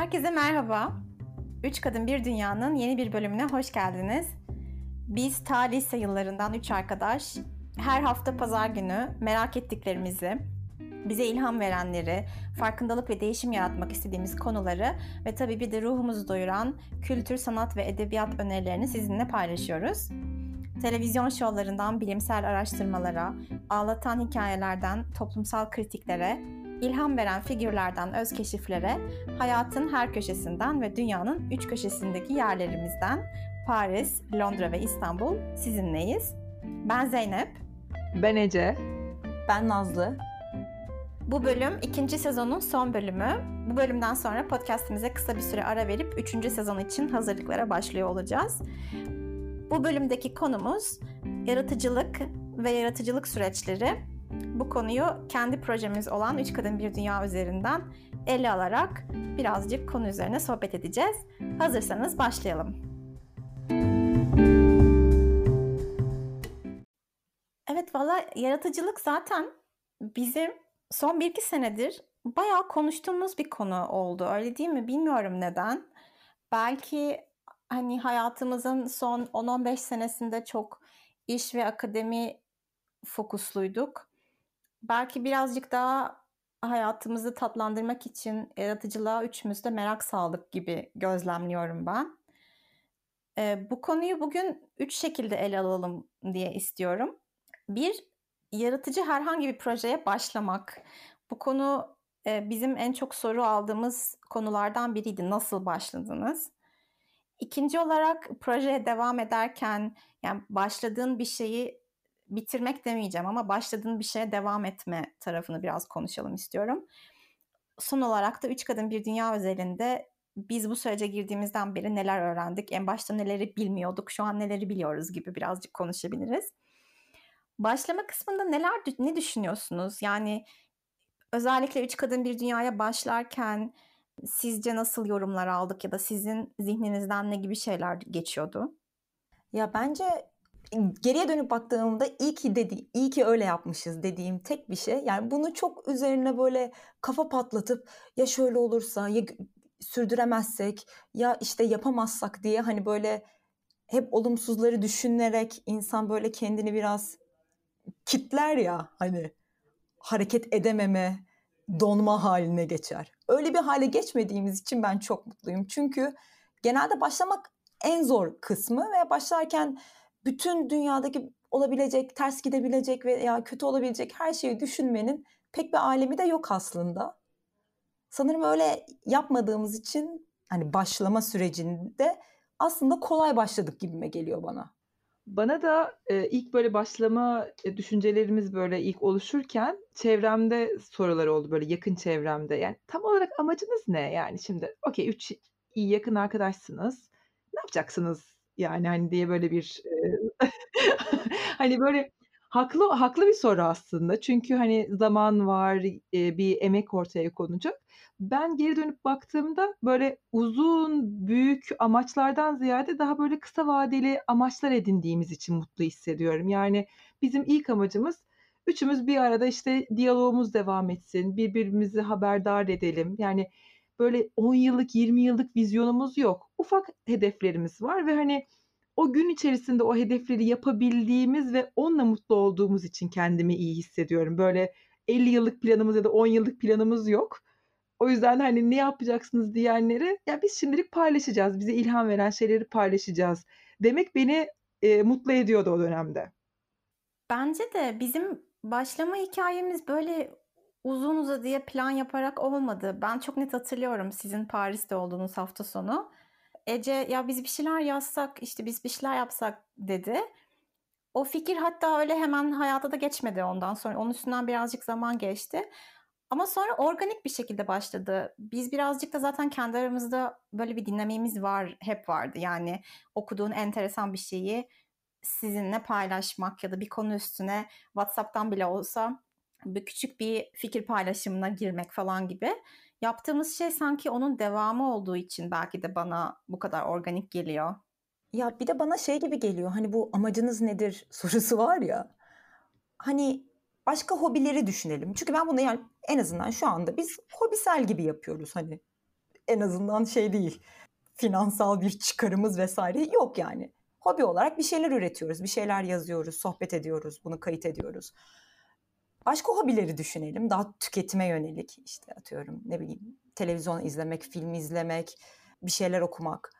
Herkese merhaba. Üç Kadın Bir Dünya'nın yeni bir bölümüne hoş geldiniz. Biz ta lise yıllarından üç arkadaş her hafta pazar günü merak ettiklerimizi, bize ilham verenleri, farkındalık ve değişim yaratmak istediğimiz konuları ve tabii bir de ruhumuzu doyuran kültür, sanat ve edebiyat önerilerini sizinle paylaşıyoruz. Televizyon şovlarından bilimsel araştırmalara, ağlatan hikayelerden toplumsal kritiklere, ilham veren figürlerden öz keşiflere, hayatın her köşesinden ve dünyanın üç köşesindeki yerlerimizden Paris, Londra ve İstanbul sizinleyiz. Ben Zeynep. Ben Ece. Ben Nazlı. Bu bölüm ikinci sezonun son bölümü. Bu bölümden sonra podcastimize kısa bir süre ara verip üçüncü sezon için hazırlıklara başlıyor olacağız. Bu bölümdeki konumuz yaratıcılık ve yaratıcılık süreçleri. Bu konuyu kendi projemiz olan Üç Kadın Bir Dünya üzerinden ele alarak birazcık konu üzerine sohbet edeceğiz. Hazırsanız başlayalım. Evet valla yaratıcılık zaten bizim son bir iki senedir bayağı konuştuğumuz bir konu oldu. Öyle değil mi? Bilmiyorum neden. Belki hani hayatımızın son 10-15 senesinde çok iş ve akademi fokusluyduk. Belki birazcık daha hayatımızı tatlandırmak için yaratıcılığa üçümüz de merak saldık gibi gözlemliyorum ben. Ee, bu konuyu bugün üç şekilde ele alalım diye istiyorum. Bir, yaratıcı herhangi bir projeye başlamak. Bu konu e, bizim en çok soru aldığımız konulardan biriydi. Nasıl başladınız? İkinci olarak projeye devam ederken yani başladığın bir şeyi bitirmek demeyeceğim ama başladığın bir şeye devam etme tarafını biraz konuşalım istiyorum. Son olarak da Üç Kadın Bir Dünya özelinde biz bu sürece girdiğimizden beri neler öğrendik, en başta neleri bilmiyorduk, şu an neleri biliyoruz gibi birazcık konuşabiliriz. Başlama kısmında neler ne düşünüyorsunuz? Yani özellikle Üç Kadın Bir Dünya'ya başlarken sizce nasıl yorumlar aldık ya da sizin zihninizden ne gibi şeyler geçiyordu? Ya bence geriye dönüp baktığımda iyi ki dedi, iyi ki öyle yapmışız dediğim tek bir şey. Yani bunu çok üzerine böyle kafa patlatıp ya şöyle olursa ya sürdüremezsek ya işte yapamazsak diye hani böyle hep olumsuzları düşünerek insan böyle kendini biraz kitler ya hani hareket edememe, donma haline geçer. Öyle bir hale geçmediğimiz için ben çok mutluyum. Çünkü genelde başlamak en zor kısmı ve başlarken bütün dünyadaki olabilecek, ters gidebilecek veya kötü olabilecek her şeyi düşünmenin pek bir alemi de yok aslında. Sanırım öyle yapmadığımız için hani başlama sürecinde aslında kolay başladık gibime geliyor bana. Bana da e, ilk böyle başlama e, düşüncelerimiz böyle ilk oluşurken çevremde sorular oldu böyle yakın çevremde. Yani tam olarak amacınız ne? Yani şimdi okey üç iyi yakın arkadaşsınız. Ne yapacaksınız yani hani diye böyle bir hani böyle haklı haklı bir soru aslında. Çünkü hani zaman var, bir emek ortaya konacak. Ben geri dönüp baktığımda böyle uzun, büyük amaçlardan ziyade daha böyle kısa vadeli amaçlar edindiğimiz için mutlu hissediyorum. Yani bizim ilk amacımız üçümüz bir arada işte diyalogumuz devam etsin, birbirimizi haberdar edelim. Yani böyle 10 yıllık, 20 yıllık vizyonumuz yok. Ufak hedeflerimiz var ve hani o gün içerisinde o hedefleri yapabildiğimiz ve onunla mutlu olduğumuz için kendimi iyi hissediyorum. Böyle 50 yıllık planımız ya da 10 yıllık planımız yok. O yüzden hani ne yapacaksınız diyenlere ya biz şimdilik paylaşacağız. Bize ilham veren şeyleri paylaşacağız. Demek beni e, mutlu ediyordu o dönemde. Bence de bizim başlama hikayemiz böyle uzun uzadıya plan yaparak olmadı. Ben çok net hatırlıyorum sizin Paris'te olduğunuz hafta sonu. Ece ya biz bir şeyler yazsak işte biz bir şeyler yapsak dedi. O fikir hatta öyle hemen hayata da geçmedi ondan sonra. Onun üstünden birazcık zaman geçti. Ama sonra organik bir şekilde başladı. Biz birazcık da zaten kendi aramızda böyle bir dinamiğimiz var, hep vardı. Yani okuduğun enteresan bir şeyi sizinle paylaşmak ya da bir konu üstüne WhatsApp'tan bile olsa bir küçük bir fikir paylaşımına girmek falan gibi. Yaptığımız şey sanki onun devamı olduğu için belki de bana bu kadar organik geliyor. Ya bir de bana şey gibi geliyor. Hani bu amacınız nedir sorusu var ya. Hani başka hobileri düşünelim. Çünkü ben bunu yani en azından şu anda biz hobisel gibi yapıyoruz hani. en azından şey değil. Finansal bir çıkarımız vesaire yok yani. Hobi olarak bir şeyler üretiyoruz, bir şeyler yazıyoruz, sohbet ediyoruz, bunu kayıt ediyoruz. Başka hobileri düşünelim. Daha tüketime yönelik işte atıyorum ne bileyim televizyon izlemek, film izlemek, bir şeyler okumak.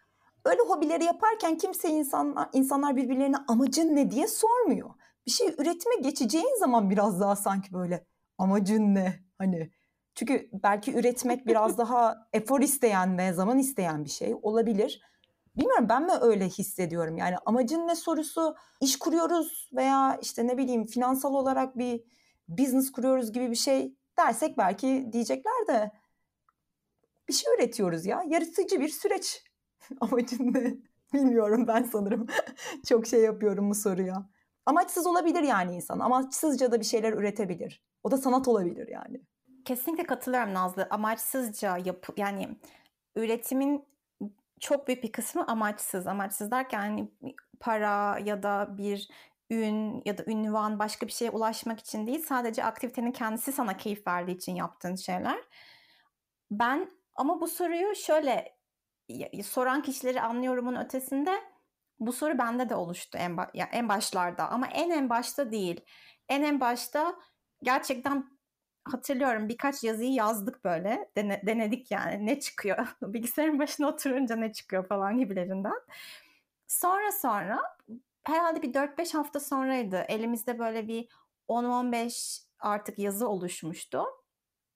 Öyle hobileri yaparken kimse insanlar, insanlar birbirlerine amacın ne diye sormuyor. Bir şey üretime geçeceğin zaman biraz daha sanki böyle amacın ne? Hani çünkü belki üretmek biraz daha efor isteyen ve zaman isteyen bir şey olabilir. Bilmiyorum ben mi öyle hissediyorum? Yani amacın ne sorusu iş kuruyoruz veya işte ne bileyim finansal olarak bir business kuruyoruz gibi bir şey dersek belki diyecekler de bir şey üretiyoruz ya. Yaratıcı bir süreç. Amacın ne? Bilmiyorum ben sanırım. Çok şey yapıyorum bu soruya. Amaçsız olabilir yani insan. Amaçsızca da bir şeyler üretebilir. O da sanat olabilir yani. Kesinlikle katılıyorum Nazlı. Amaçsızca yap yani üretimin çok büyük bir kısmı amaçsız. Amaçsız derken hani para ya da bir ün ya da ünvan başka bir şeye ulaşmak için değil. Sadece aktivitenin kendisi sana keyif verdiği için yaptığın şeyler. Ben ama bu soruyu şöyle soran kişileri anlıyorumun ötesinde bu soru bende de oluştu en, ba- en başlarda ama en en başta değil. En en başta gerçekten hatırlıyorum birkaç yazıyı yazdık böyle dene, denedik yani ne çıkıyor bilgisayarın başına oturunca ne çıkıyor falan gibilerinden. Sonra sonra herhalde bir 4-5 hafta sonraydı elimizde böyle bir 10-15 artık yazı oluşmuştu.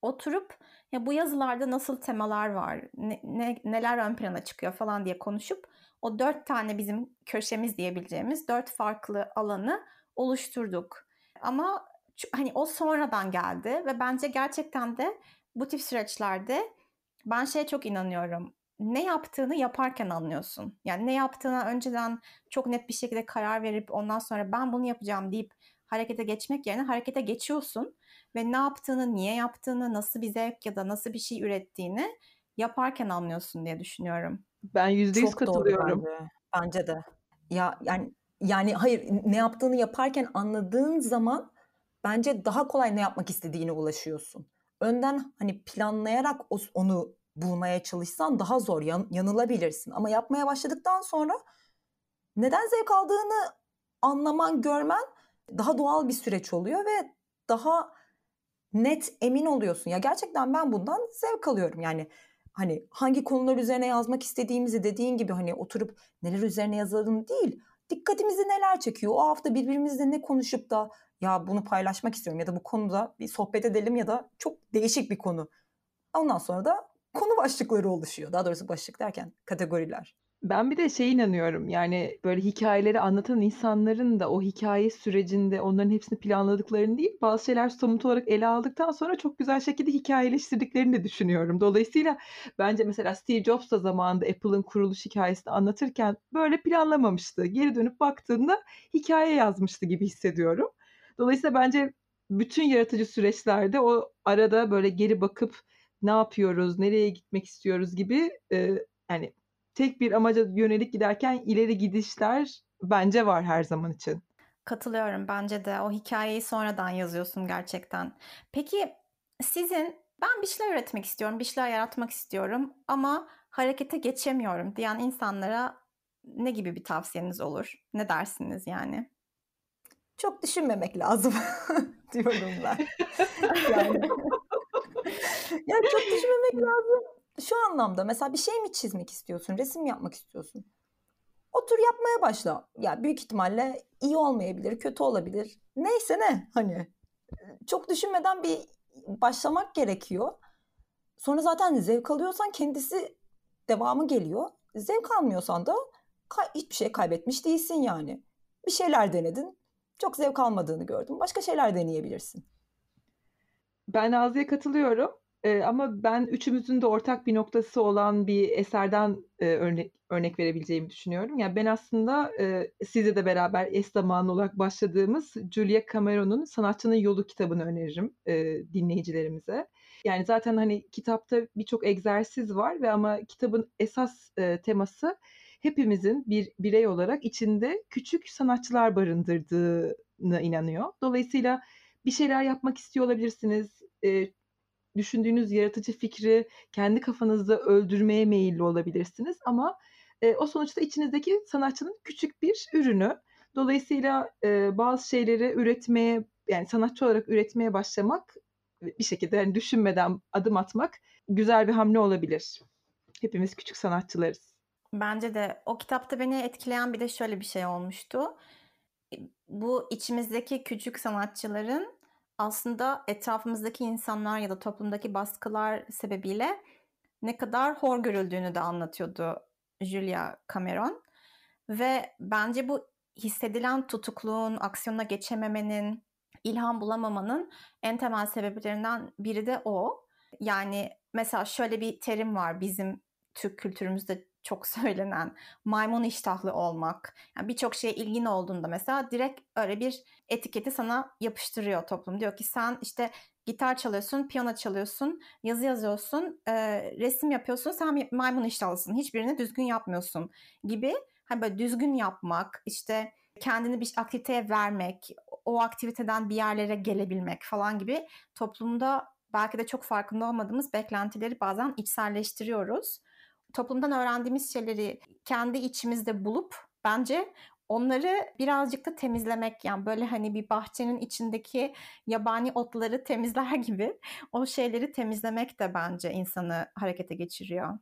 Oturup ya bu yazılarda nasıl temalar var, ne, ne, neler ön plana çıkıyor falan diye konuşup o dört tane bizim köşemiz diyebileceğimiz dört farklı alanı oluşturduk. Ama hani o sonradan geldi ve bence gerçekten de bu tip süreçlerde ben şeye çok inanıyorum. Ne yaptığını yaparken anlıyorsun. Yani ne yaptığına önceden çok net bir şekilde karar verip ondan sonra ben bunu yapacağım deyip harekete geçmek yerine harekete geçiyorsun ve ne yaptığını, niye yaptığını, nasıl bir zevk ya da nasıl bir şey ürettiğini yaparken anlıyorsun diye düşünüyorum. Ben yüzde yüz katılıyorum. Doğru bence. bence de. Ya yani yani hayır ne yaptığını yaparken anladığın zaman bence daha kolay ne yapmak istediğine ulaşıyorsun. Önden hani planlayarak onu bulmaya çalışsan daha zor yan, yanılabilirsin. Ama yapmaya başladıktan sonra neden zevk aldığını anlaman, görmen daha doğal bir süreç oluyor ve daha net emin oluyorsun. Ya gerçekten ben bundan zevk alıyorum. Yani hani hangi konular üzerine yazmak istediğimizi dediğin gibi hani oturup neler üzerine yazalım değil. Dikkatimizi neler çekiyor? O hafta birbirimizle ne konuşup da ya bunu paylaşmak istiyorum ya da bu konuda bir sohbet edelim ya da çok değişik bir konu. Ondan sonra da konu başlıkları oluşuyor. Daha doğrusu başlık derken kategoriler. Ben bir de şey inanıyorum yani böyle hikayeleri anlatan insanların da o hikaye sürecinde onların hepsini planladıklarını değil bazı şeyler somut olarak ele aldıktan sonra çok güzel şekilde hikayeleştirdiklerini de düşünüyorum. Dolayısıyla bence mesela Steve Jobs da zamanında Apple'ın kuruluş hikayesini anlatırken böyle planlamamıştı. Geri dönüp baktığında hikaye yazmıştı gibi hissediyorum. Dolayısıyla bence bütün yaratıcı süreçlerde o arada böyle geri bakıp ne yapıyoruz, nereye gitmek istiyoruz gibi e, yani tek bir amaca yönelik giderken ileri gidişler bence var her zaman için. Katılıyorum bence de o hikayeyi sonradan yazıyorsun gerçekten. Peki sizin ben bir şeyler üretmek istiyorum, bir şeyler yaratmak istiyorum ama harekete geçemiyorum diyen insanlara ne gibi bir tavsiyeniz olur? Ne dersiniz yani? Çok düşünmemek lazım diyorum ben. yani ya çok düşünmemek lazım. Şu anlamda mesela bir şey mi çizmek istiyorsun, resim yapmak istiyorsun? Otur yapmaya başla. Ya büyük ihtimalle iyi olmayabilir, kötü olabilir. Neyse ne hani çok düşünmeden bir başlamak gerekiyor. Sonra zaten zevk alıyorsan kendisi devamı geliyor. Zevk almıyorsan da hiçbir şey kaybetmiş değilsin yani. Bir şeyler denedin. Çok zevk almadığını gördüm. Başka şeyler deneyebilirsin. Ben Nazlı'ya katılıyorum. Ama ben üçümüzün de ortak bir noktası olan bir eserden e, örnek örnek verebileceğimi düşünüyorum. Yani ben aslında e, sizle de beraber eş zamanlı olarak başladığımız Julia Cameron'un Sanatçının Yolu kitabını öneririm e, dinleyicilerimize. Yani zaten hani kitapta birçok egzersiz var ve ama kitabın esas e, teması hepimizin bir birey olarak içinde küçük sanatçılar barındırdığına inanıyor. Dolayısıyla bir şeyler yapmak istiyor olabilirsiniz. E, düşündüğünüz yaratıcı fikri kendi kafanızda öldürmeye meyilli olabilirsiniz ama e, o sonuçta içinizdeki sanatçının küçük bir ürünü. Dolayısıyla e, bazı şeyleri üretmeye yani sanatçı olarak üretmeye başlamak bir şekilde yani düşünmeden adım atmak güzel bir hamle olabilir. Hepimiz küçük sanatçılarız. Bence de o kitapta beni etkileyen bir de şöyle bir şey olmuştu. Bu içimizdeki küçük sanatçıların aslında etrafımızdaki insanlar ya da toplumdaki baskılar sebebiyle ne kadar hor görüldüğünü de anlatıyordu Julia Cameron. Ve bence bu hissedilen tutukluğun, aksiyona geçememenin, ilham bulamamanın en temel sebeplerinden biri de o. Yani mesela şöyle bir terim var bizim Türk kültürümüzde çok söylenen maymun iştahlı olmak. Yani birçok şeye ilgin olduğunda mesela direkt öyle bir etiketi sana yapıştırıyor toplum. Diyor ki sen işte gitar çalıyorsun, piyano çalıyorsun, yazı yazıyorsun, e, resim yapıyorsun, sen maymun iştahlısın. Hiçbirini düzgün yapmıyorsun gibi. Hani böyle düzgün yapmak, işte kendini bir aktiviteye vermek, o aktiviteden bir yerlere gelebilmek falan gibi toplumda belki de çok farkında olmadığımız beklentileri bazen içselleştiriyoruz. Toplumdan öğrendiğimiz şeyleri kendi içimizde bulup bence onları birazcık da temizlemek yani böyle hani bir bahçenin içindeki yabani otları temizler gibi o şeyleri temizlemek de bence insanı harekete geçiriyor.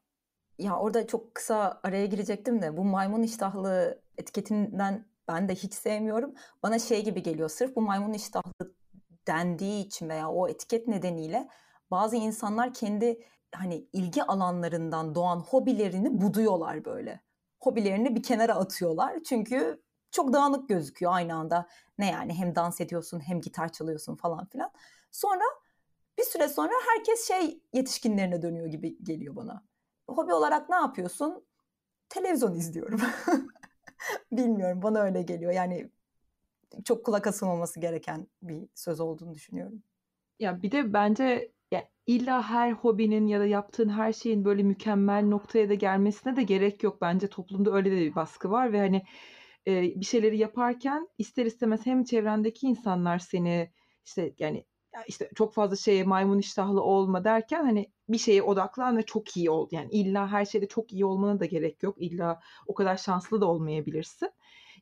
Ya orada çok kısa araya girecektim de bu maymun iştahlı etiketinden ben de hiç sevmiyorum. Bana şey gibi geliyor sırf bu maymun iştahlı dendiği için veya o etiket nedeniyle bazı insanlar kendi hani ilgi alanlarından doğan hobilerini buduyorlar böyle. Hobilerini bir kenara atıyorlar. Çünkü çok dağınık gözüküyor aynı anda. Ne yani hem dans ediyorsun hem gitar çalıyorsun falan filan. Sonra bir süre sonra herkes şey yetişkinlerine dönüyor gibi geliyor bana. Hobi olarak ne yapıyorsun? Televizyon izliyorum. Bilmiyorum bana öyle geliyor. Yani çok kulak asılmaması gereken bir söz olduğunu düşünüyorum. Ya bir de bence ya illa her hobinin ya da yaptığın her şeyin böyle mükemmel noktaya da gelmesine de gerek yok. Bence toplumda öyle de bir baskı var ve hani e, bir şeyleri yaparken ister istemez hem çevrendeki insanlar seni işte yani işte çok fazla şeye maymun iştahlı olma derken hani bir şeye odaklan ve çok iyi ol. Yani illa her şeyde çok iyi olmana da gerek yok. İlla o kadar şanslı da olmayabilirsin.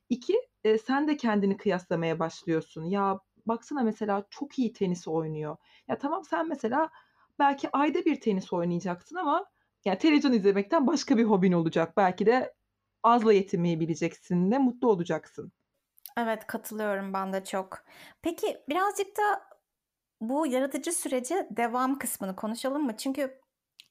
İki, e, sen de kendini kıyaslamaya başlıyorsun. Ya baksana mesela çok iyi tenis oynuyor. Ya tamam sen mesela belki ayda bir tenis oynayacaksın ama yani televizyon izlemekten başka bir hobin olacak. Belki de azla yetinmeyi bileceksin de mutlu olacaksın. Evet katılıyorum ben de çok. Peki birazcık da bu yaratıcı süreci devam kısmını konuşalım mı? Çünkü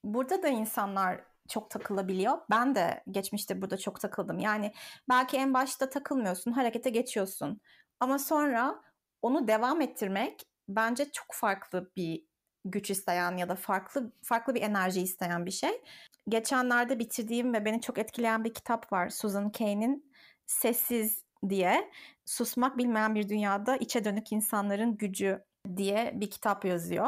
burada da insanlar çok takılabiliyor. Ben de geçmişte burada çok takıldım. Yani belki en başta takılmıyorsun, harekete geçiyorsun. Ama sonra onu devam ettirmek bence çok farklı bir güç isteyen ya da farklı farklı bir enerji isteyen bir şey. Geçenlerde bitirdiğim ve beni çok etkileyen bir kitap var. Susan Cain'in Sessiz diye. Susmak bilmeyen bir dünyada içe dönük insanların gücü diye bir kitap yazıyor.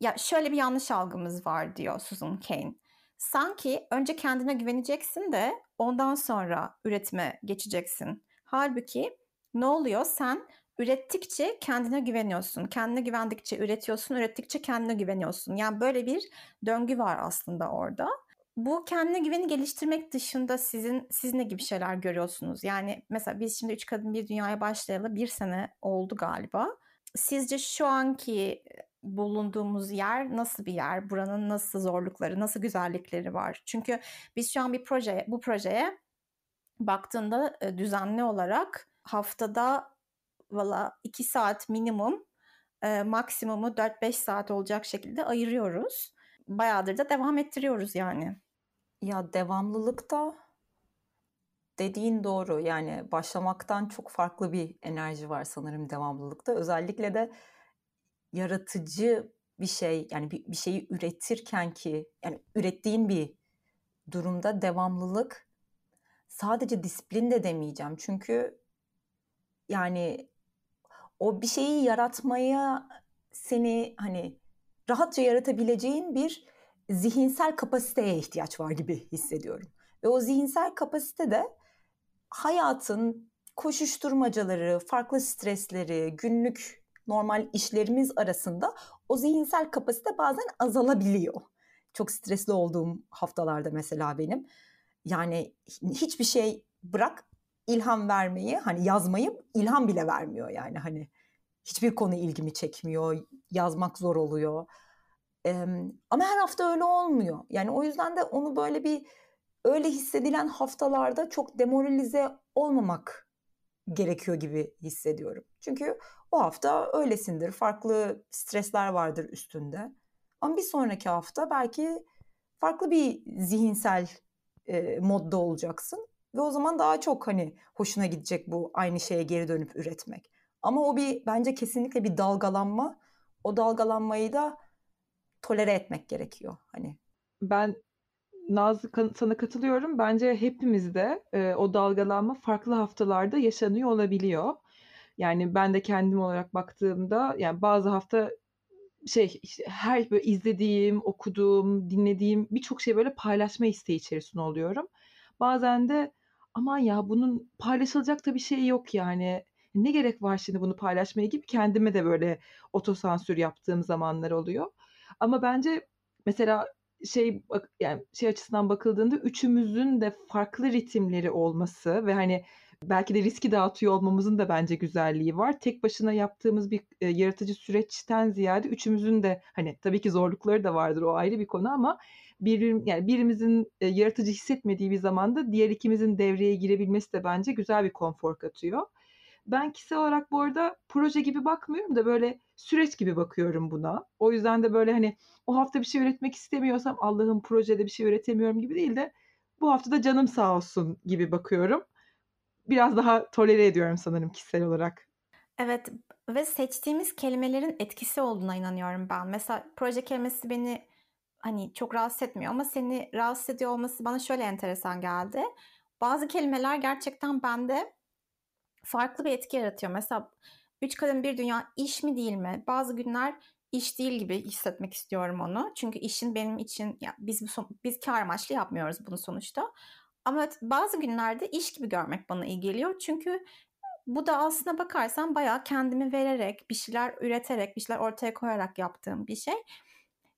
Ya şöyle bir yanlış algımız var diyor Susan Cain. Sanki önce kendine güveneceksin de ondan sonra üretime geçeceksin. Halbuki ne oluyor? Sen ürettikçe kendine güveniyorsun. Kendine güvendikçe üretiyorsun, ürettikçe kendine güveniyorsun. Yani böyle bir döngü var aslında orada. Bu kendine güveni geliştirmek dışında sizin siz ne gibi şeyler görüyorsunuz? Yani mesela biz şimdi Üç Kadın Bir Dünya'ya başlayalı bir sene oldu galiba. Sizce şu anki bulunduğumuz yer nasıl bir yer? Buranın nasıl zorlukları, nasıl güzellikleri var? Çünkü biz şu an bir proje, bu projeye baktığında e, düzenli olarak haftada valla 2 saat minimum, e, maksimumu 4-5 saat olacak şekilde ayırıyoruz. Bayağıdır da devam ettiriyoruz yani. Ya devamlılık da dediğin doğru. Yani başlamaktan çok farklı bir enerji var sanırım devamlılıkta. Özellikle de yaratıcı bir şey yani bir, bir şeyi üretirken ki yani ürettiğin bir durumda devamlılık sadece disiplin de demeyeceğim. Çünkü yani o bir şeyi yaratmaya seni hani rahatça yaratabileceğin bir zihinsel kapasiteye ihtiyaç var gibi hissediyorum. Ve o zihinsel kapasite de hayatın koşuşturmacaları, farklı stresleri, günlük normal işlerimiz arasında o zihinsel kapasite bazen azalabiliyor. Çok stresli olduğum haftalarda mesela benim. Yani hiçbir şey bırak ilham vermeyi hani yazmayı ilham bile vermiyor yani. Hani hiçbir konu ilgimi çekmiyor yazmak zor oluyor. Ee, ama her hafta öyle olmuyor. Yani o yüzden de onu böyle bir öyle hissedilen haftalarda çok demoralize olmamak gerekiyor gibi hissediyorum. Çünkü o hafta öylesindir farklı stresler vardır üstünde. Ama bir sonraki hafta belki farklı bir zihinsel e, modda olacaksın ve o zaman daha çok hani hoşuna gidecek bu aynı şeye geri dönüp üretmek. Ama o bir bence kesinlikle bir dalgalanma. O dalgalanmayı da tolere etmek gerekiyor. Hani ben Nazlı sana katılıyorum. Bence hepimizde e, o dalgalanma farklı haftalarda yaşanıyor olabiliyor. Yani ben de kendim olarak baktığımda yani bazı hafta şey işte her böyle izlediğim, okuduğum, dinlediğim birçok şey böyle paylaşma isteği içerisinde oluyorum. Bazen de aman ya bunun paylaşılacak da bir şey yok yani. Ne gerek var şimdi bunu paylaşmaya gibi kendime de böyle otosansür yaptığım zamanlar oluyor. Ama bence mesela şey yani şey açısından bakıldığında üçümüzün de farklı ritimleri olması ve hani belki de riski dağıtıyor olmamızın da bence güzelliği var. Tek başına yaptığımız bir e, yaratıcı süreçten ziyade üçümüzün de hani tabii ki zorlukları da vardır o ayrı bir konu ama bir yani birimizin e, yaratıcı hissetmediği bir zamanda diğer ikimizin devreye girebilmesi de bence güzel bir konfor katıyor. Ben kişisel olarak bu arada proje gibi bakmıyorum da böyle süreç gibi bakıyorum buna. O yüzden de böyle hani o hafta bir şey üretmek istemiyorsam Allah'ım projede bir şey üretemiyorum gibi değil de bu hafta da canım sağ olsun gibi bakıyorum. Biraz daha tolere ediyorum sanırım kişisel olarak. Evet ve seçtiğimiz kelimelerin etkisi olduğuna inanıyorum ben. Mesela proje kelimesi beni hani çok rahatsız etmiyor ama seni rahatsız ediyor olması bana şöyle enteresan geldi. Bazı kelimeler gerçekten bende farklı bir etki yaratıyor. Mesela üç kadın bir dünya iş mi değil mi? Bazı günler iş değil gibi hissetmek istiyorum onu. Çünkü işin benim için ya biz biz kar amaçlı yapmıyoruz bunu sonuçta. Ama bazı günlerde iş gibi görmek bana iyi geliyor. Çünkü bu da aslına bakarsan bayağı kendimi vererek, bir şeyler üreterek, bir şeyler ortaya koyarak yaptığım bir şey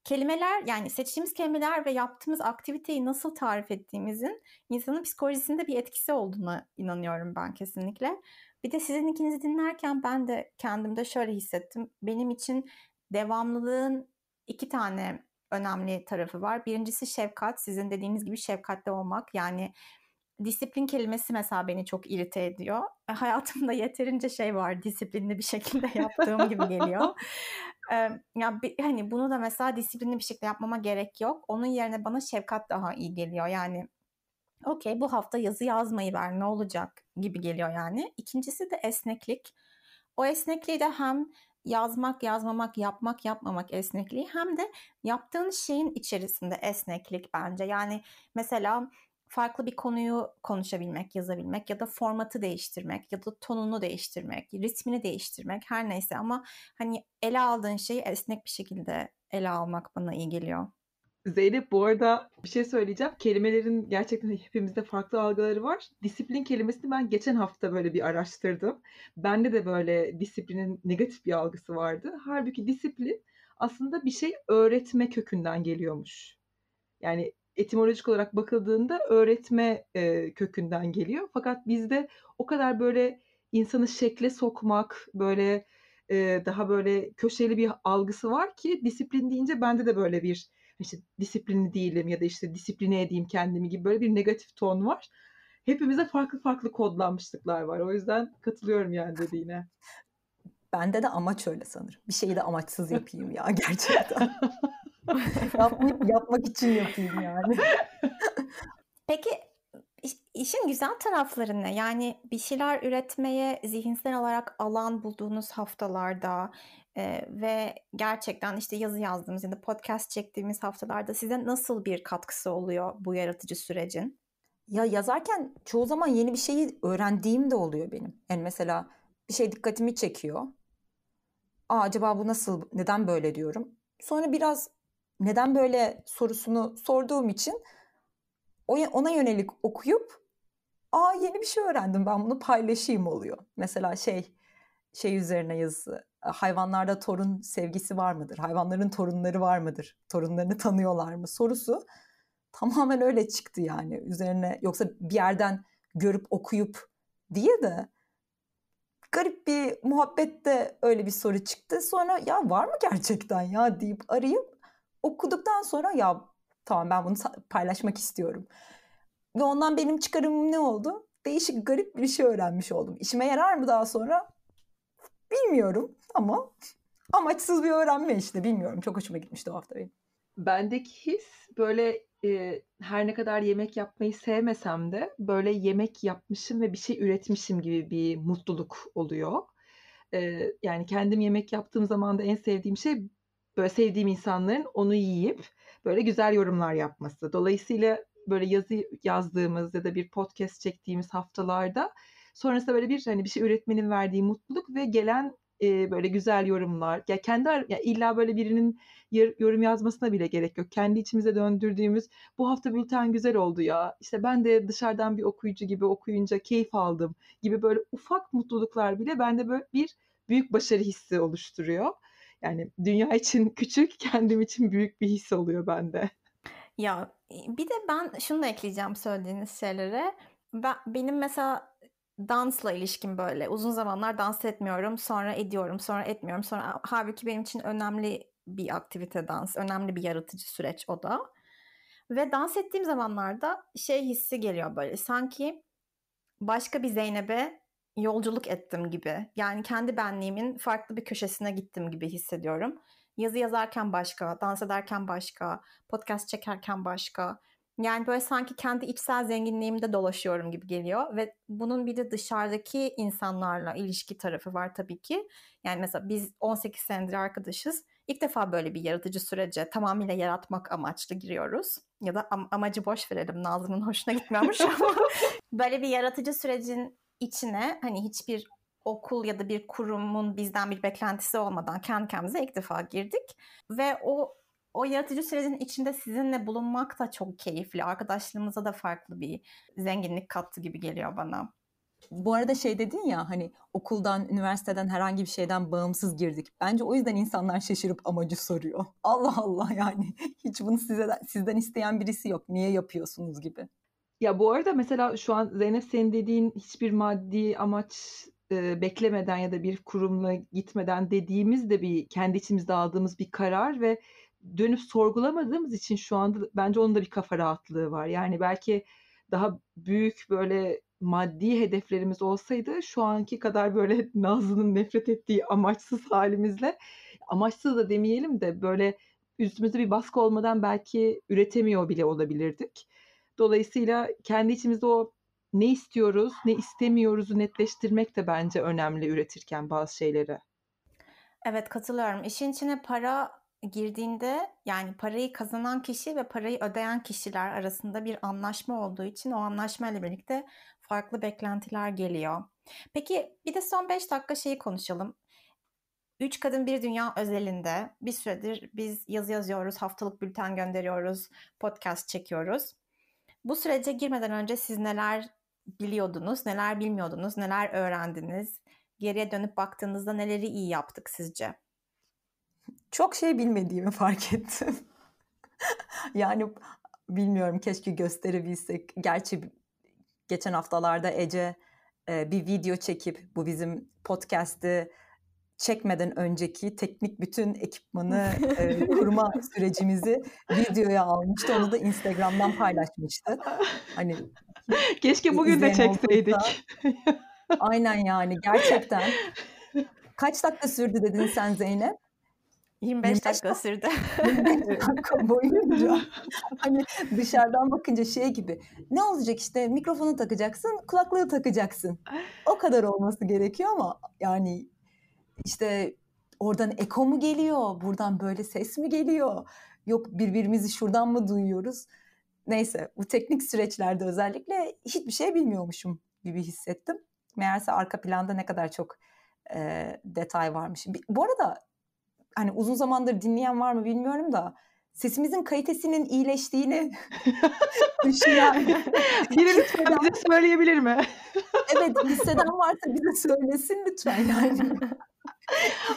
kelimeler yani seçtiğimiz kelimeler ve yaptığımız aktiviteyi nasıl tarif ettiğimizin insanın psikolojisinde bir etkisi olduğuna inanıyorum ben kesinlikle. Bir de sizin ikinizi dinlerken ben de kendimde şöyle hissettim. Benim için devamlılığın iki tane önemli tarafı var. Birincisi şefkat. Sizin dediğiniz gibi şefkatli olmak. Yani disiplin kelimesi mesela beni çok irite ediyor. E, hayatımda yeterince şey var disiplinli bir şekilde yaptığım gibi geliyor. Ee, ya bir, hani bunu da mesela disiplinli bir şekilde yapmama gerek yok. Onun yerine bana şefkat daha iyi geliyor. Yani okey bu hafta yazı yazmayı ver ne olacak gibi geliyor yani. İkincisi de esneklik. O esnekliği de hem yazmak, yazmamak, yapmak, yapmamak esnekliği hem de yaptığın şeyin içerisinde esneklik bence. Yani mesela farklı bir konuyu konuşabilmek, yazabilmek ya da formatı değiştirmek ya da tonunu değiştirmek, ritmini değiştirmek her neyse ama hani ele aldığın şeyi esnek bir şekilde ele almak bana iyi geliyor. Zeynep bu arada bir şey söyleyeceğim. Kelimelerin gerçekten hepimizde farklı algıları var. Disiplin kelimesini ben geçen hafta böyle bir araştırdım. Bende de böyle disiplinin negatif bir algısı vardı. Halbuki disiplin aslında bir şey öğretme kökünden geliyormuş. Yani etimolojik olarak bakıldığında öğretme e, kökünden geliyor. Fakat bizde o kadar böyle insanı şekle sokmak, böyle e, daha böyle köşeli bir algısı var ki disiplin deyince bende de böyle bir işte disiplinli değilim ya da işte disipline edeyim kendimi gibi böyle bir negatif ton var. Hepimize farklı farklı kodlanmışlıklar var. O yüzden katılıyorum yani dediğine. Bende de amaç öyle sanırım. Bir şeyi de amaçsız yapayım ya gerçekten. Yapmayıp yapmak için yapayım yani. Peki işin güzel tarafları ne? Yani bir şeyler üretmeye zihinsel olarak alan bulduğunuz haftalarda e, ve gerçekten işte yazı yazdığımız ya da podcast çektiğimiz haftalarda size nasıl bir katkısı oluyor bu yaratıcı sürecin? Ya yazarken çoğu zaman yeni bir şeyi öğrendiğim de oluyor benim. Yani mesela bir şey dikkatimi çekiyor. Aa acaba bu nasıl, neden böyle diyorum. Sonra biraz neden böyle sorusunu sorduğum için ona yönelik okuyup aa yeni bir şey öğrendim ben bunu paylaşayım oluyor. Mesela şey şey üzerine yazı hayvanlarda torun sevgisi var mıdır? Hayvanların torunları var mıdır? Torunlarını tanıyorlar mı? Sorusu tamamen öyle çıktı yani. Üzerine yoksa bir yerden görüp okuyup diye de garip bir muhabbette öyle bir soru çıktı. Sonra ya var mı gerçekten ya deyip arayıp okuduktan sonra ya tamam ben bunu paylaşmak istiyorum. Ve ondan benim çıkarımım ne oldu? Değişik garip bir şey öğrenmiş oldum. İşime yarar mı daha sonra? Bilmiyorum ama amaçsız bir öğrenme işte bilmiyorum. Çok hoşuma gitmişti o hafta benim. Bendeki his böyle e, her ne kadar yemek yapmayı sevmesem de böyle yemek yapmışım ve bir şey üretmişim gibi bir mutluluk oluyor. E, yani kendim yemek yaptığım zaman da en sevdiğim şey böyle sevdiğim insanların onu yiyip böyle güzel yorumlar yapması. Dolayısıyla böyle yazı yazdığımız ya da bir podcast çektiğimiz haftalarda sonrasında böyle bir hani bir şey üretmenin verdiği mutluluk ve gelen e, böyle güzel yorumlar. Ya kendi ya illa böyle birinin yorum yazmasına bile gerek yok. Kendi içimize döndürdüğümüz bu hafta bülten güzel oldu ya. İşte ben de dışarıdan bir okuyucu gibi okuyunca keyif aldım gibi böyle ufak mutluluklar bile bende böyle bir büyük başarı hissi oluşturuyor. Yani dünya için küçük, kendim için büyük bir his oluyor bende. Ya bir de ben şunu da ekleyeceğim söylediğiniz şeylere. Ben, benim mesela dansla ilişkim böyle. Uzun zamanlar dans etmiyorum, sonra ediyorum, sonra etmiyorum. Sonra halbuki benim için önemli bir aktivite dans, önemli bir yaratıcı süreç o da. Ve dans ettiğim zamanlarda şey hissi geliyor böyle. Sanki başka bir Zeynep'e yolculuk ettim gibi. Yani kendi benliğimin farklı bir köşesine gittim gibi hissediyorum. Yazı yazarken başka, dans ederken başka, podcast çekerken başka. Yani böyle sanki kendi içsel zenginliğimde dolaşıyorum gibi geliyor ve bunun bir de dışarıdaki insanlarla ilişki tarafı var tabii ki. Yani mesela biz 18 senedir arkadaşız. İlk defa böyle bir yaratıcı sürece tamamıyla yaratmak amaçlı giriyoruz. Ya da am- amacı boş verelim Nazlı'nın hoşuna gitmiyormuş ama böyle bir yaratıcı sürecin içine hani hiçbir okul ya da bir kurumun bizden bir beklentisi olmadan kendi kendimize ilk defa girdik ve o o yaratıcı sürecin içinde sizinle bulunmak da çok keyifli. Arkadaşlığımıza da farklı bir zenginlik kattı gibi geliyor bana. Bu arada şey dedin ya hani okuldan, üniversiteden herhangi bir şeyden bağımsız girdik. Bence o yüzden insanlar şaşırıp amacı soruyor. Allah Allah yani hiç bunu size, sizden isteyen birisi yok. Niye yapıyorsunuz gibi. Ya bu arada mesela şu an Zeynep senin dediğin hiçbir maddi amaç e, beklemeden ya da bir kurumla gitmeden dediğimiz de bir kendi içimizde aldığımız bir karar ve dönüp sorgulamadığımız için şu anda bence onun da bir kafa rahatlığı var. Yani belki daha büyük böyle maddi hedeflerimiz olsaydı şu anki kadar böyle Nazlı'nın nefret ettiği amaçsız halimizle amaçsız da demeyelim de böyle üstümüzde bir baskı olmadan belki üretemiyor bile olabilirdik. Dolayısıyla kendi içimizde o ne istiyoruz, ne istemiyoruzu netleştirmek de bence önemli üretirken bazı şeyleri. Evet katılıyorum. İşin içine para girdiğinde yani parayı kazanan kişi ve parayı ödeyen kişiler arasında bir anlaşma olduğu için o anlaşmayla birlikte farklı beklentiler geliyor. Peki bir de son 5 dakika şeyi konuşalım. Üç Kadın Bir Dünya özelinde bir süredir biz yazı yazıyoruz, haftalık bülten gönderiyoruz, podcast çekiyoruz. Bu sürece girmeden önce siz neler biliyordunuz, neler bilmiyordunuz, neler öğrendiniz? Geriye dönüp baktığınızda neleri iyi yaptık sizce? Çok şey bilmediğimi fark ettim. yani bilmiyorum keşke gösterebilsek. Gerçi geçen haftalarda Ece e, bir video çekip bu bizim podcast'ı çekmeden önceki teknik bütün ekipmanı e, kurma sürecimizi videoya almıştı. Onu da Instagram'dan paylaşmıştı. Hani keşke bugün de çekseydik. Olduysa, aynen yani gerçekten. Kaç dakika sürdü dedin sen Zeynep? 25, 25 dakika sürdü. 25 dakika boyunca. Hani dışarıdan bakınca şey gibi. Ne olacak işte? Mikrofonu takacaksın kulaklığı takacaksın. O kadar olması gerekiyor ama yani işte oradan eko mu geliyor? Buradan böyle ses mi geliyor? Yok birbirimizi şuradan mı duyuyoruz? Neyse bu teknik süreçlerde özellikle hiçbir şey bilmiyormuşum gibi hissettim. Meğerse arka planda ne kadar çok e, detay varmış bu arada hani uzun zamandır dinleyen var mı bilmiyorum da sesimizin kalitesinin iyileştiğini düşünen biri lütfen bize söyleyebilir mi? evet hisseden varsa bize söylesin lütfen yani.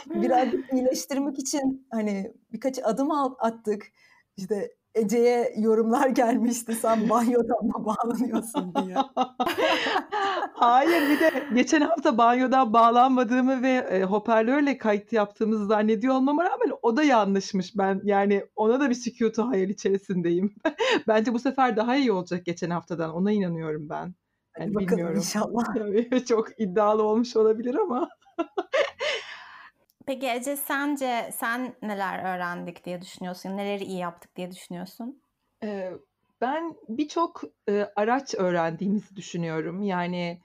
Birazcık iyileştirmek için hani birkaç adım attık. İşte Ece'ye yorumlar gelmişti sen banyodan mı bağlanıyorsun diye. Hayır bir de geçen hafta banyodan bağlanmadığımı ve e, hoparlörle kayıt yaptığımızı zannediyor olmama rağmen o da yanlışmış. Ben yani ona da bir sükutu hayal içerisindeyim. Bence bu sefer daha iyi olacak geçen haftadan. Ona inanıyorum ben. Yani Hadi bilmiyorum. inşallah. Tabii çok iddialı olmuş olabilir ama. Peki Ece sence sen neler öğrendik diye düşünüyorsun? Neleri iyi yaptık diye düşünüyorsun? Ee, ben birçok e, araç öğrendiğimizi düşünüyorum. Yani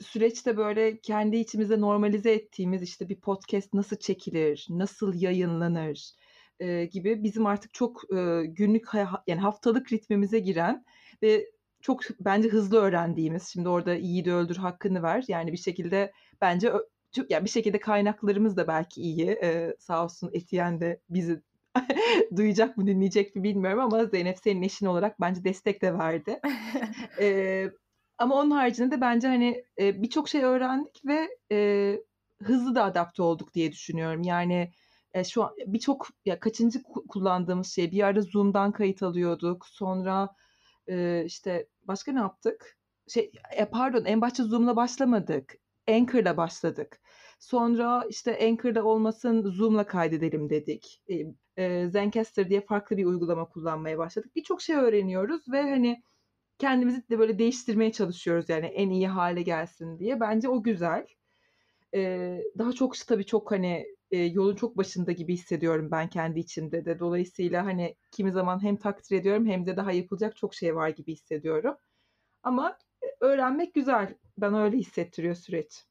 süreçte böyle kendi içimizde normalize ettiğimiz işte bir podcast nasıl çekilir, nasıl yayınlanır e, gibi bizim artık çok e, günlük yani haftalık ritmimize giren ve çok bence hızlı öğrendiğimiz. Şimdi orada iyi de öldür hakkını ver. Yani bir şekilde bence çok, yani bir şekilde kaynaklarımız da belki iyi. Ee, sağ olsun Etiyen de bizi duyacak mı dinleyecek mi bilmiyorum ama Zeynep senin eşin olarak bence destek de verdi. ee, ama onun haricinde de bence hani e, birçok şey öğrendik ve e, hızlı da adapte olduk diye düşünüyorum. Yani e, şu an birçok ya kaçıncı kullandığımız şey bir ara Zoom'dan kayıt alıyorduk. Sonra e, işte başka ne yaptık? Şey e, pardon en başta Zoom'la başlamadık. Anchor'la başladık. Sonra işte Anchor'da olmasın Zoom'la kaydedelim dedik. E, Zencaster diye farklı bir uygulama kullanmaya başladık. Birçok şey öğreniyoruz ve hani kendimizi de böyle değiştirmeye çalışıyoruz yani en iyi hale gelsin diye. Bence o güzel. E, daha çok tabii çok hani e, yolun çok başında gibi hissediyorum ben kendi içimde de. Dolayısıyla hani kimi zaman hem takdir ediyorum hem de daha yapılacak çok şey var gibi hissediyorum. Ama öğrenmek güzel. Bana öyle hissettiriyor süreç.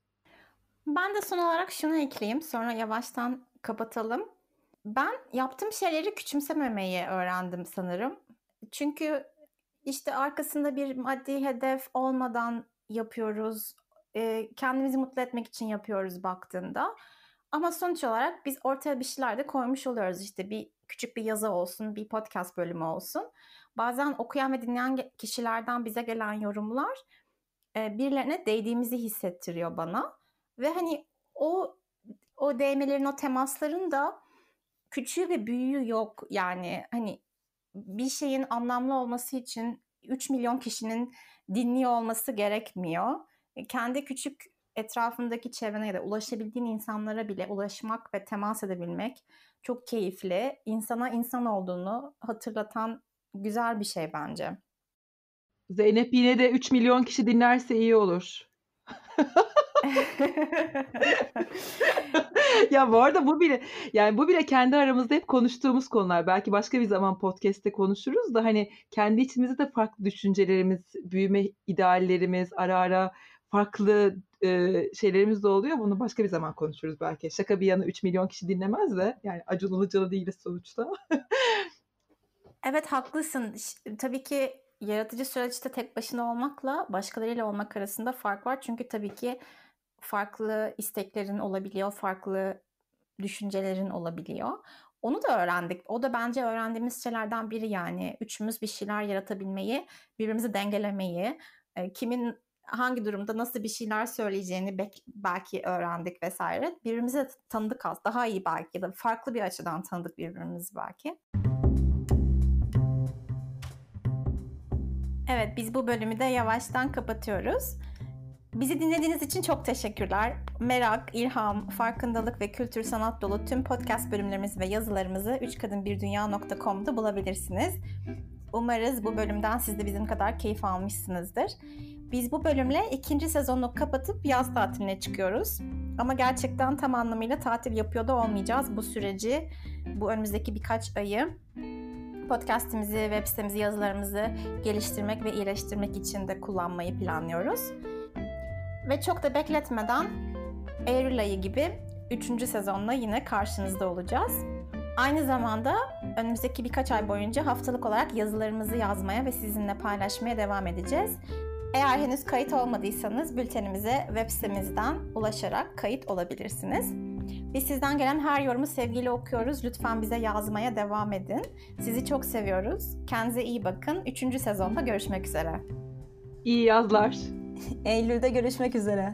Ben de son olarak şunu ekleyeyim. Sonra yavaştan kapatalım. Ben yaptığım şeyleri küçümsememeyi öğrendim sanırım. Çünkü işte arkasında bir maddi hedef olmadan yapıyoruz. E, kendimizi mutlu etmek için yapıyoruz baktığında. Ama sonuç olarak biz ortaya bir şeyler de koymuş oluyoruz. İşte bir küçük bir yazı olsun, bir podcast bölümü olsun. Bazen okuyan ve dinleyen kişilerden bize gelen yorumlar birilerine değdiğimizi hissettiriyor bana. Ve hani o o değmelerin, o temasların da küçüğü ve büyüğü yok. Yani hani bir şeyin anlamlı olması için 3 milyon kişinin dinliyor olması gerekmiyor. E, kendi küçük etrafındaki çevrene ya da ulaşabildiğin insanlara bile ulaşmak ve temas edebilmek çok keyifli. İnsana insan olduğunu hatırlatan güzel bir şey bence. Zeynep yine de 3 milyon kişi dinlerse iyi olur. ya bu arada bu bile yani bu bile kendi aramızda hep konuştuğumuz konular. Belki başka bir zaman podcast'te konuşuruz da hani kendi içimizde de farklı düşüncelerimiz, büyüme ideallerimiz, ara ara farklı e, şeylerimiz de oluyor. Bunu başka bir zaman konuşuruz belki. Şaka bir yana 3 milyon kişi dinlemez de yani Acun Ilıcalı değiliz sonuçta. evet haklısın. Tabii ki yaratıcı süreçte tek başına olmakla başkalarıyla olmak arasında fark var. Çünkü tabii ki farklı isteklerin olabiliyor, farklı düşüncelerin olabiliyor. Onu da öğrendik. O da bence öğrendiğimiz şeylerden biri yani. Üçümüz bir şeyler yaratabilmeyi, birbirimizi dengelemeyi, kimin hangi durumda nasıl bir şeyler söyleyeceğini belki öğrendik vesaire. Birbirimizi tanıdık az, daha iyi belki ya da farklı bir açıdan tanıdık birbirimizi belki. Evet biz bu bölümü de yavaştan kapatıyoruz. Bizi dinlediğiniz için çok teşekkürler. Merak, ilham, farkındalık ve kültür sanat dolu tüm podcast bölümlerimiz ve yazılarımızı 3kadınbirdünya.com'da bulabilirsiniz. Umarız bu bölümden siz de bizim kadar keyif almışsınızdır. Biz bu bölümle ikinci sezonu kapatıp yaz tatiline çıkıyoruz. Ama gerçekten tam anlamıyla tatil yapıyor da olmayacağız. Bu süreci, bu önümüzdeki birkaç ayı podcastimizi, web sitemizi, yazılarımızı geliştirmek ve iyileştirmek için de kullanmayı planlıyoruz. Ve çok da bekletmeden Eylül ayı gibi 3. sezonla yine karşınızda olacağız. Aynı zamanda önümüzdeki birkaç ay boyunca haftalık olarak yazılarımızı yazmaya ve sizinle paylaşmaya devam edeceğiz. Eğer henüz kayıt olmadıysanız bültenimize web sitemizden ulaşarak kayıt olabilirsiniz. Biz sizden gelen her yorumu sevgiyle okuyoruz. Lütfen bize yazmaya devam edin. Sizi çok seviyoruz. Kendinize iyi bakın. Üçüncü sezonda görüşmek üzere. İyi yazlar. Eylül'de görüşmek üzere.